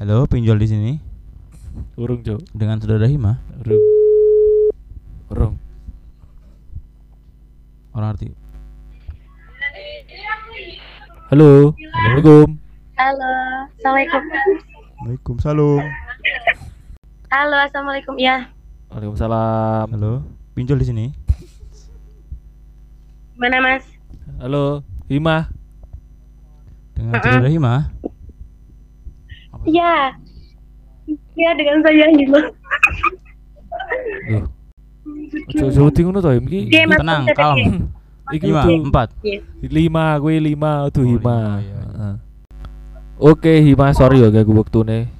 Halo, pinjol di sini Urung, Cuk. dengan saudara Hima. Urung. Urung. Orang arti. Halo. Assalamualaikum. Halo, assalamualaikum. Waalaikumsalam. Halo, assalamualaikum. Ya, Waalaikumsalam. Halo, pinjol di sini. mana Mas? Halo, Hima. Dengan saudara Hima. Iya. Iya dengan saya Hima. Loh. Ojo wedi ngono to. Iki Iya. Tenang, Mas, kalem. iya. iki Lima, empat. Iya. lima gue lima tuh Oh, Hima. lima, iya, iya. Oke, Hima, sorry ya ganggu wektune.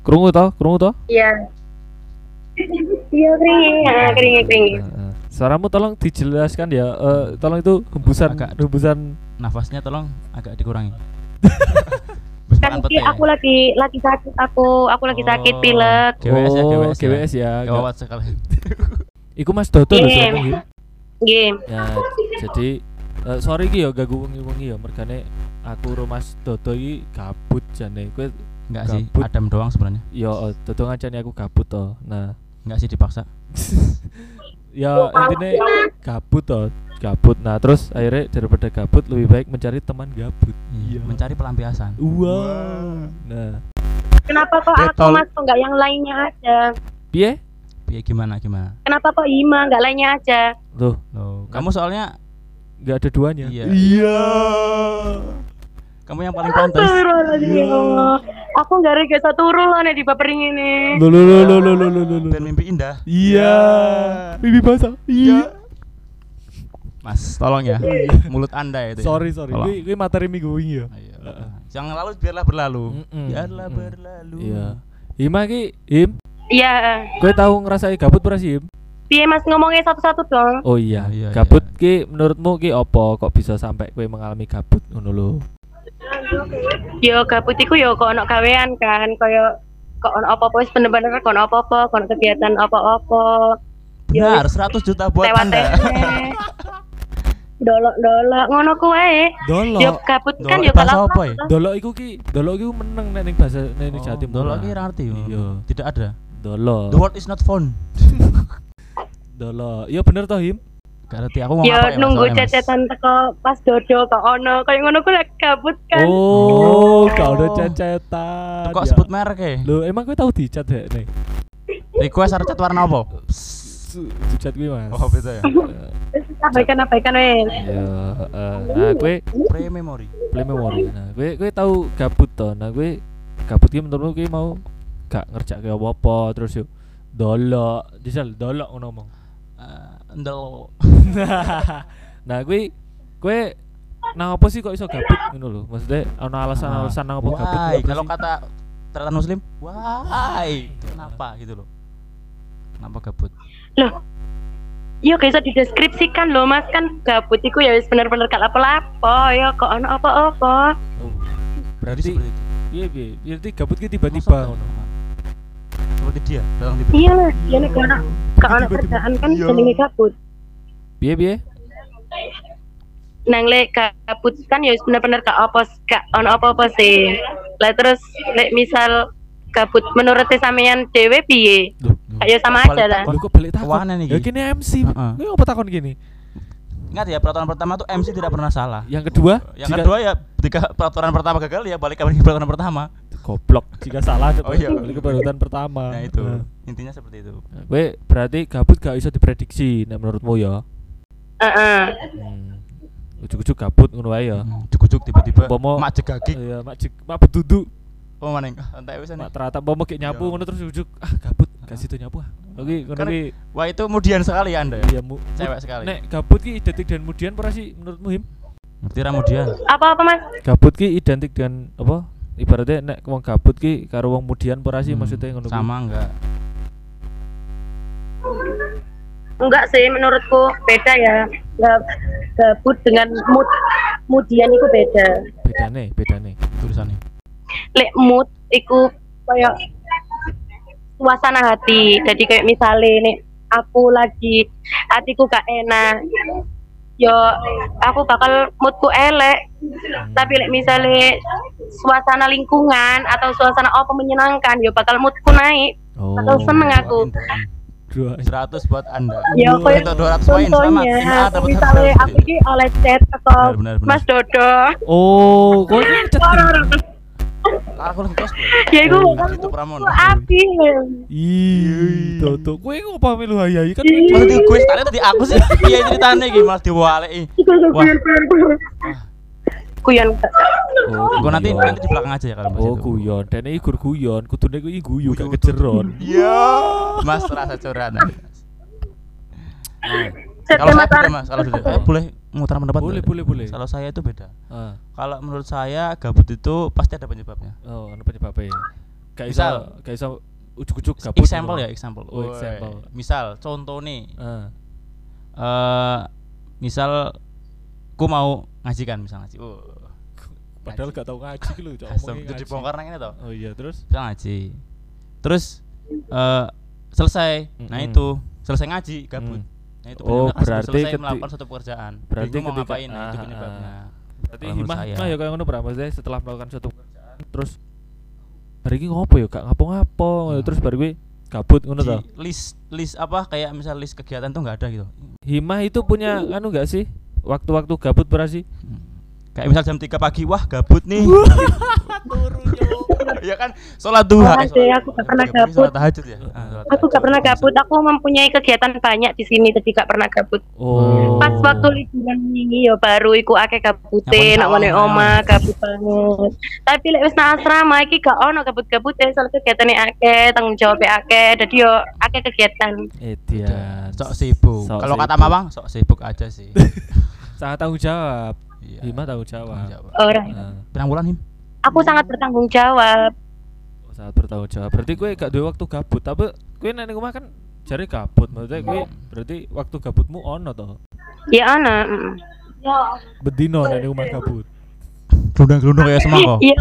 Krungu to? Krungu to? Iya. Iya, keringi, ah, keringi, keringi. Heeh. Suaramu tolong dijelaskan ya. Eh, tolong itu hembusan Agak- hembusan Nafasnya tolong agak dikurangi. Kan ki pete. aku lagi lagi sakit aku, aku lagi sakit Oh. pilek. GWS ya, oh, GWS ya. GWS ya. Gawat sekali. Iku Mas Dodo lho siapa? Game. Ya, jadi eh, sorry ki ya ganggu wengi-wengi ya mergane aku ro Mas Dodo iki gabut jane. Kowe Enggak sih. Adam doang sebenarnya. ya eh, Dodo ngancani aku gabut to. Nah, Enggak sih dipaksa. ya intinya gabut to, gabut. Nah, terus akhirnya daripada gabut lebih baik mencari teman gabut. Iya, Iya. mencari pelampiasan. Wah. Nah, Kenapa kok aku Getol. Mas kok nggak yang lainnya aja? piye? Ya gimana gimana? Kenapa kok Hima nggak lainnya aja? Tuh, Loh, kamu soalnya nggak ada duanya. Iya. Iya. kamu yang paling pantas. Astagfirullahaladzim, ya. Aku nggak rega satu nih di papering ini. Lo lo lo lo lo lo lo lo. Dan mimpi indah. Iya. Mimpi basah. Iya. Mas, tolong ya. Mulut Anda itu. ya. Sorry sorry. Tolong. Gue gue materi minggu wingi ya. Ayo. Yang lalu biarlah berlalu. Mm-mm, Biarlah mm-mm. berlalu. Iya. Hima ki, Him, Iya. gue tahu ngerasai gabut pernah sih, Him? Piye Mas ngomongnya satu-satu dong? Oh iya, Iya, iya, gabut ki menurutmu ki opo kok bisa sampai gue mengalami gabut ngono lho? Yo gabut iku yo kok ono gawean kan, kaya kok ono apa-apa wis bener-bener kok ono apa-apa, kok ono kegiatan apa-apa. Benar, 100 juta buat Anda. teh. Dolok-dolok ngono ku wae. Dolok. Yo gabut kan Dolok yo bahasa kalau apa ya? Dolok iku ki, dolok iku meneng nek ning bahasa nek ning Oh, Jatim. Dolok ini arti. Iya. Tidak ada. Dolok. The word is not found. Dolok. Iya bener toh, Him? Gak ngerti aku mau Yo apa ya nunggu cecetan teko pas dodo kok ono, kaya ngono ku lek gabut kan. Oh, kau udah cecetan. Kok Ya. sebut merek ya? Lho, emang gue tahu dicat ya nih? Request harus cat warna apa? Dicat gue, Mas. Oh, beda ya. Wis abaikan-abaikan wes. Ya, heeh. nah gue Pre memory. play memory. Nah, gue gue tahu gabut toh. Nah, gue gabut ki menurutmu gue mau gak ngerjakke apa-apa terus yuk dolok, disal dolok ngono ngomong. Eh, Ndel. nah, gue gue nah apa sih kok iso gabut ngono lho? Maksudnya ana alasan-alasan nang apa gabut? Kalau kata teratan muslim, why? Kenapa gitu loh? Kenapa gabut? Loh. Yo bisa dideskripsikan loh Mas kan gabut iku ya wis bener-bener gak lapo-lapo, yo kok ono apa-apa. Oh, Berarti berarti seperti itu. iya piye? Berarti gabut ki tiba-tiba ngono. Seperti dia dalam tiba Iya dia nek ono gak ono Tiba-tiba. kerjaan kan Iya. jenenge gabut. Piye piye? nang lek gabut kan ya wis bener-bener gak apa gak ono apa-apa sih. Lah terus lek misal gabut menurut sampean dhewe piye? Loh, Kayak sama Balik aja lah. Lu kok balik takon? Nih, Ya Ki. kini MC. Heeh. Ini apa takon gini? Ingat ya peraturan pertama tuh MC tidak pernah salah. Yang kedua, Yang jika- kedua ya ketika peraturan pertama gagal ya balik ke peraturan pertama. goblok. Jika salah Oh iya. balik ke peraturan pertama. Nah itu Nah, intinya seperti itu. Gue berarti gabut gak bisa diprediksi nah menurutmu ya. Heeh. Hmm. Ujuk-ujuk gabut ngono wae ya. Hmm, Cukup tiba-tiba Umpama- mak jegagi. Iya, mak jik, mak beduduk, Oh mana yang entek wis mak terata mau kayak nyapu Iya. ngono terus ujuk ah gabut kasih itu nyapu ah. Oke, Kan- ki Wah itu kemudian sekali anda ya. iya mu. Cewek sekali. Nek gabut ki identik dengan kemudian apa sih menurutmu Him? Ngerti kemudian. Apa-apa Mas? Gabut ki identik dengan apa? Ibaratnya nek wong gabut ki karo wong mudian apa sih Hmm, maksudnya ngono sama enggak? Enggak sih menurutku beda ya. Gab- Gabut dengan mood mudian iku beda. Bedane, bedane. Tulisannya. Lek mood iku kayak suasana hati. Jadi kayak misalnya nih aku lagi hatiku gak enak. yo aku bakal moodku elek tapi lek misalnya suasana lingkungan atau suasana apa menyenangkan yo bakal moodku naik Oh. atau seneng aku Dua. 100 buat anda ya kayak Untuk 200 poin selamat contohnya Tim A dapat misalnya 100 aku ini oleh chat atau Benar, benar, benar. Mas Dodo Oh, kok ini chat nih? aku lagi cosplay ya itu itu Pramono aku api Ih, Toto. Kowe kok paham lu hayai kan? Maksudnya gue tadi tadi aku sih iya ceritanya gini malah diwaleki Wah. kuyon Oh, Gue nanti nanti di belakang aja ya kalau Oh, itu. guyon. Dene ikur guyon, kudune kuwi guyu gak kejeron. Iya, Mas rasa curhat. Kalau saya mas, kalau sudah eh, boleh mutar pendapat. Boleh, boleh, boleh. Kalau saya itu beda. Ah. Kalau menurut saya gabut itu pasti ada penyebabnya. Oh, ana penyebabnya. Gak iso, Misal. gak iso ujuk-ujuk gabut. Example ngono. ya, example. Oh, example. Misal contoh nih, Ah. eh misal ku mau ngaji kan, misal ngaji. Oh, Padahal gak tau ngaji lho, Cok. Itu ngaji. dibongkar nang ini toh. Oh iya, terus Misal ngaji. Terus eh selesai. Nah Mm-mm. itu selesai ngaji gabut. Hmm. Nah itu Oh, berarti selesai keti- melakukan suatu pekerjaan. berarti mau ketika- ngapain nah, itu ah, penyebabnya. Berarti Kalau menurut himah, himah ya kayak ngono Bra, maksudnya setelah melakukan suatu pekerjaan terus hari ini ngopo ya gak ngapo-ngapo Hmm. terus baru gue gabut ngono toh. list list apa kayak misal list kegiatan tuh nggak ada gitu. Himah itu punya anu gak sih? Waktu-waktu gabut berapa sih? Kayak misal jam 3 pagi, wah gabut nih. Iya kan sholat duha. Oh, eh, sholat- ada, aku gak pernah sholat gabut. Sholat tahajud ya. Ah, sholat aku gak pernah gabut aku mempunyai kegiatan banyak di sini jadi gak pernah gabut Oh. pas waktu liburan ini ya baru iku akeh gabute Nyaponi nak ngene oma gabut banget tapi lek wis nang asrama iki gak ono gabut-gabute soal kegiatane akeh tanggung jawab akeh dadi yo akeh kegiatan Edian. Sok sibuk. Kalau kata. Mamang, sok sibuk aja sih. sangat tanggung jawab. Iya. Himah tanggung jawab. Tanggung jawab. ora Nah, Pirang bulan him? Aku sangat bertanggung jawab oh, sangat bertanggung jawab. Berarti gue gak duwe waktu gabut, tapi gue nang rumah kan jare gabut. Maksudnya gue berarti waktu gabutmu ono toh. ya ana mm. Bedino nang rumah gabut. Gelundang-gelundung kayak semangko. iya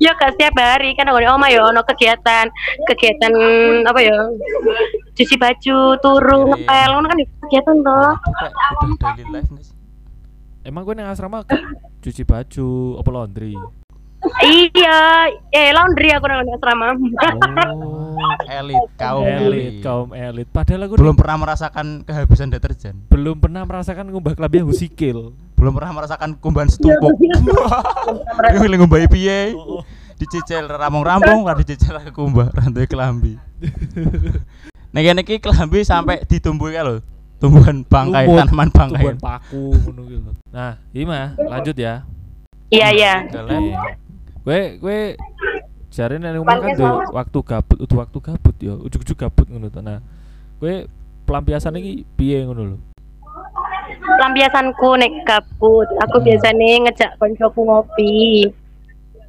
Ya gak setiap hari kan ngene oma ya ono kegiatan kegiatan apa ya cuci baju turu Iya, ngepel kan ya kegiatan toh? Emang gue nang asrama cuci baju apa laundry? Iya eh laundry aku nang asrama Oh. Elit, kaum elit, kaum elit. Padahal aku Belum pernah merasakan kehabisan deterjen. belum pernah merasakan ngumbah klambi husikil. Belum pernah merasakan kumbahan setumpuk. Ini lagi ngumbahi piye? Oh, Dicicil rampung-rampung, ora dicicil ke kumbah rantai kelambi. Nek kene iki kelambi sampai ditumbuhi lho. Tumbuhan bangkai, Lumut, tanaman bangkai. Tumbuhan paku ngono gitu. Nah, Ima, lanjut ya. iya iya. Gue gue jare nang rumah kan tuh waktu gabut, udah waktu gabut ya, ujuk-ujuk gabut ngono to. Nah, gue pelampiasan iki piye ngono lho. lampiasanku nek gabut aku biasanya ngejak koncoku ngopi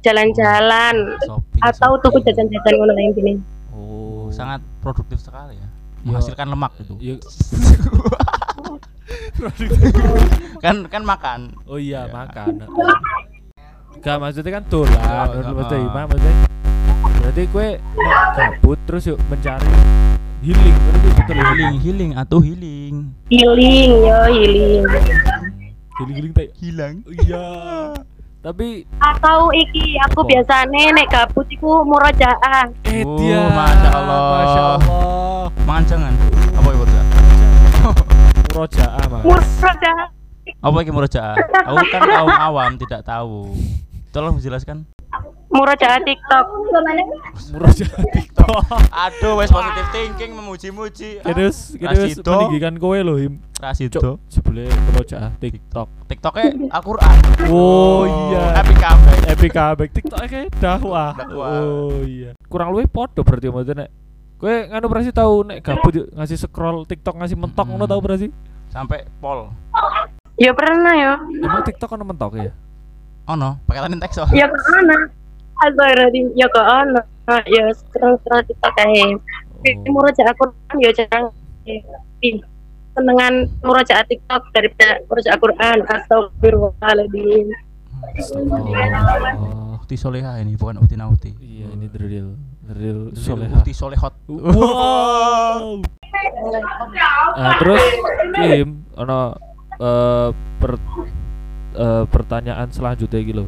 jalan-jalan atau tuku Shopee. jajan-jajan ngono lain gini Oh, sangat produktif sekali ya. Iya. Menghasilkan lemak itu. Ya, kan kan makan. oh iya, Ya. makan. Gak maksudnya kan dolan, Oh, oh, maksudnya oh. Ima maksudnya. Berarti gue nek gabut terus yuk mencari healing, berarti ya? Healing, healing atau healing. healing yo healing Healing healing teh. Hilang. Oh, Iya. Tapi atau iki aku Apa? biasanya nek gabut iku murojaah eh Oh, dia. Masya Allah. Masya Allah. Mangan jangan. Apa itu? Murojaah, Mas. murojaah Apa iki murojaah? Aku kan kaum awam tidak tahu. Tolong dijelaskan. murojaah TikTok Murojaah TikTok. Aduh, wes positive thinking memuji-muji. Terus Rasido. meninggikan kowe lho, Him. Rasido. Sebele murojaah TikTok. TikToknya Al-Qur'an. Oh, iya. Epic comeback. Epic comeback TikTok kayak dakwah. Oh iya. Kurang luwih podo berarti maksudnya nek Kowe nganu berarti tahu nek gabut ngasih scroll TikTok ngasih mentok ngono tahu berarti? Sampai pol. ya pernah ya Emang TikTok ono mentok ya? Oh no, pakai tadi teks ya ke ana Azaradi ya ke ana ya scroll TikTok kayak Oh. murojaah Quran ya jarang senengan murojaah TikTok daripada murojaah Quran astagfirullahaladzim Astagfirullah. Ukti soleha ini bukan ukti nauti. Iya, ini the real the real soleha. Ukti solehot. Wow. Nah, terus Kim ono eh per, eh, pertanyaan selanjutnya gitu.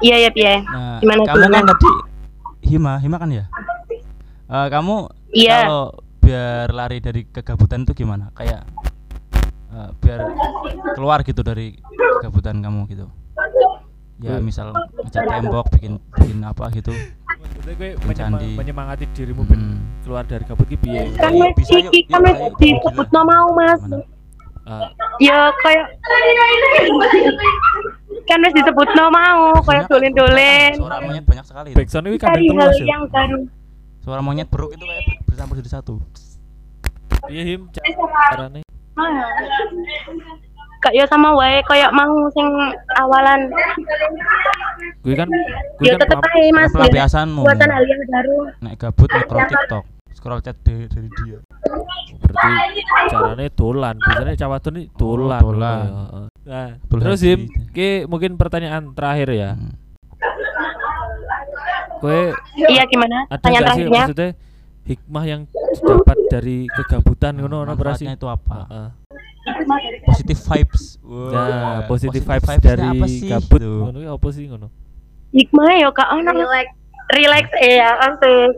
Iya ya piye. Nah, Gimana, kamu kan tadi Hima, Hima kan ya? Eh, kamu Iya. kalau biar lari dari kegabutan itu gimana? Kayak eh, biar keluar gitu dari kegabutan kamu gitu. Ya misal ngecat tembok, bikin bikin apa gitu. Maksudnya gue candi. menyemangati dirimu Hmm. keluar dari kabut ki piye? Kan yuk, kan wis ayo, disebutno mau Mas. Gimana? Ya kayak kan wis disebutno mau kayak Sebenarnya dolen-dolen. Suara monyet banyak sekali. backsound ini hal terus ya. yang baru. Suara monyet beruk itu kayak bercampur jadi satu. Iya him carane. Kak yo sama wae kayak mau sing awalan Gue kan gue ya kan tetep aja Mas. Pelampiasanmu. Buatan hal yang baru. Nek gabut scroll TikTok, scroll chat dari, dari dia. Berarti carane dolan. Biasanya cawadon ini dolan. dolan. Ya, heeh. Nah, Betul terus him, ki mungkin pertanyaan terakhir ya. Hmm. Gue Iya gimana? ada Tanya sih terakhirnya. maksudnya hikmah yang didapat dari kegabutan ngono ono sih? Manfaatnya itu apa? Heeh. Positive vibes. Nah, positive vibes dari apa sih gabut ngono apa sih ngono? Hikmah yo kak ono relax. Relax ya asik.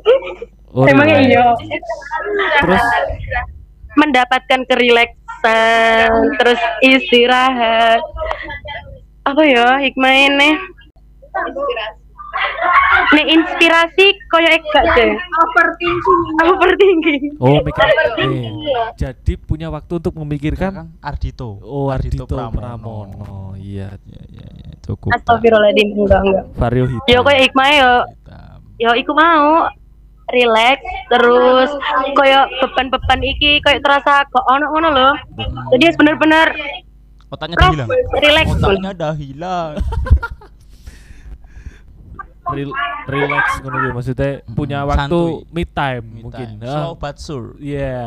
Oh, Emangnya iya. Terus Mendapatkan kerileksan, terus istirahat. Apa ya hikmah ini? Nih inspirasi koyo gak deh. Overthinking. Overthinking. Oh, mikir. eh, jadi punya waktu untuk memikirkan kan Ardito. Oh, Ardito Pramono. Iya, Ya, ya, ya, cukup. Astagfirullahaladzim enggak enggak. Vario Hitam. Yo koyo hikmah yo yo iku mau relax terus koyo beban-beban iki koyo terasa kok ono ngono lho. Jadi bener-bener Otaknya udah Prof, hilang. relax Otaknya udah hilang. Rel- relax ngono kuwi maksudnya Mm, punya waktu santuy. me time Me mungkin. time. Ah, Slow but sure. Iya,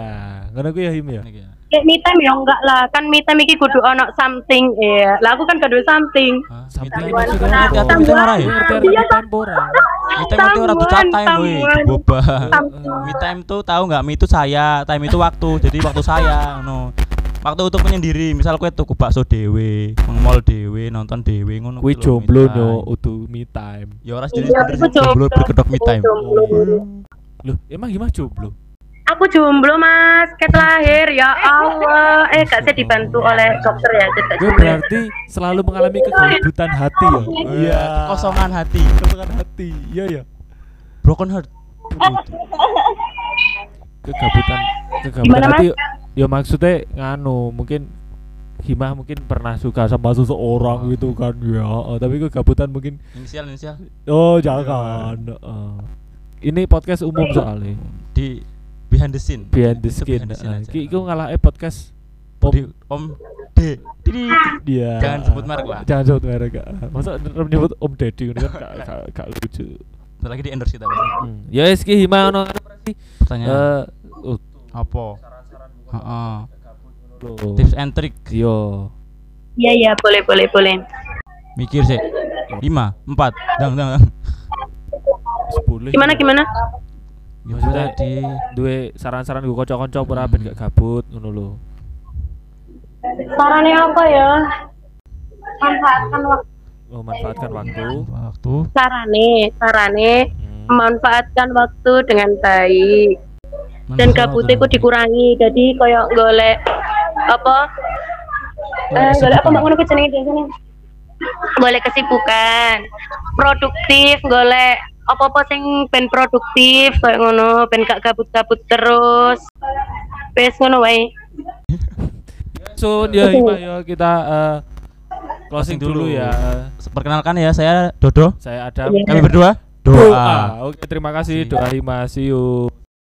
ngono kuwi ya Him ya. Ya. Kayak me time ya enggak lah, kan me time iki kudu ono something ya. Lah aku kan kudu something. Hah? Maksudnya apa? time ora ya? Iya, me time ora? Me time itu ora woi, Someone, boba. Something. Me time tuh tahu nggak? Me itu saya, time itu waktu. Jadi waktu saya, no. Waktu untuk menyendiri, misal kue tuku bakso dewe, mall dewe, nonton dewe ngono. Me jomblo time. no utuh me time. Ya ora jadi Iya, bener aku sih, jomblo jomblo. berkedok me time. Loh, emang gimana jomblo? Aku jomblo mas, ket lahir ya Allah. Eh gak saya dibantu oleh dokter ya, Gue berarti selalu mengalami kegabutan hati ya. Iya, kekosongan hati, kekosongan hati. Iya ya. broken heart. Kegabutan kegabutan hati. Ya maksudnya nganu, mungkin Himah mungkin pernah suka sama seseorang gitu kan ya, oh, tapi kegabutan mungkin Inisial inisial oh jangan. Heeh. Ini podcast umum soalnya di behind the scene. behind the behind scene Heeh. aja. Ki iku ngalah eh podcast Om Di Om D. Didi. dia. Jangan sebut merek lah. Jangan sebut merek. Kak. Masa nyebut Om Deddy kan gak, gak, gak lucu. Lagi di endorse kita. Hmm. Ya wis ki Hima ono berarti. Pertanyaan Eh uh, apa? Heeh. loh. Tips and trick. Yo. Iya iya, boleh boleh boleh. Mikir sih. 5, 4. Dang dang dang. Sepuluh. Gimana gimana? Ya Maksudnya tadi duwe saran-saran gue kanca-kanca ora ben gak gabut ngono lho. Sarannya apa ya? Manfaatkan waktu. Oh, manfaatkan waktu. waktu Sarane, sarane Hmm. memanfaatkan waktu dengan baik dan gabutnya ku dikurangi jadi kayak golek apa eh golek apa mbak ngono ku jenenge biasanya golek kesibukan produktif golek apa-apa sing ben produktif kayak ngono ben gak gabut-gabut terus wes ngono wae So, ya kita eh, closing dulu dulu. ya. Perkenalkan ya saya Dodo. Saya Adam. Iya. Kami berdua Doa. doa. Oke, terima kasih doa Hima. See you.